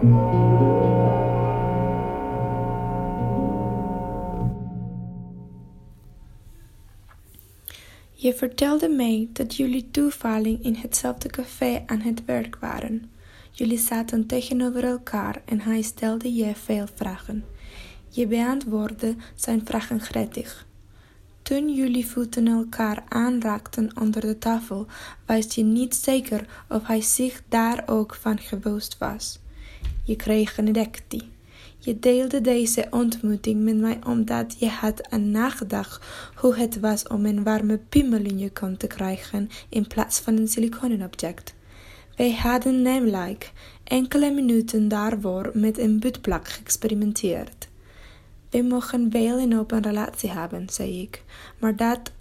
Je vertelde mij dat jullie toevallig in hetzelfde café aan het werk waren. Jullie zaten tegenover elkaar en hij stelde je veel vragen. Je beantwoordde zijn vragen gretig. Toen jullie voeten elkaar aanraakten onder de tafel, was je niet zeker of hij zich daar ook van gewoost was. Je kreeg een erectie. Je deelde deze ontmoeting met mij omdat je had aan nagedacht hoe het was om een warme piemel in te krijgen in plaats van een siliconen object. Wij hadden namelijk enkele minuten daarvoor met een buttplak geëxperimenteerd. We mogen wel een open relatie hebben, zei ik, maar dat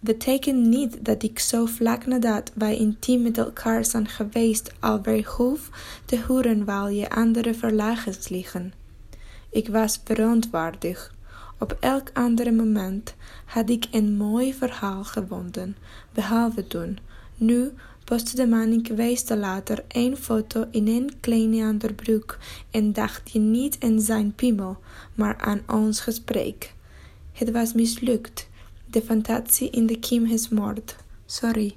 betekent niet dat ik zo vlak nadat wij intiem met elkaar zijn geweest alweer hoef te horen waar je andere verlagens liggen. Ik was verontwaardigd. Op elk ander moment had ik een mooi verhaal gevonden, behalve toen. Nu postte de man in weken later een foto in een kleine onderbroek en dacht je niet aan zijn piemel, maar aan ons gesprek. Het was mislukt. The fantasy in the Kim has mort. Sorry.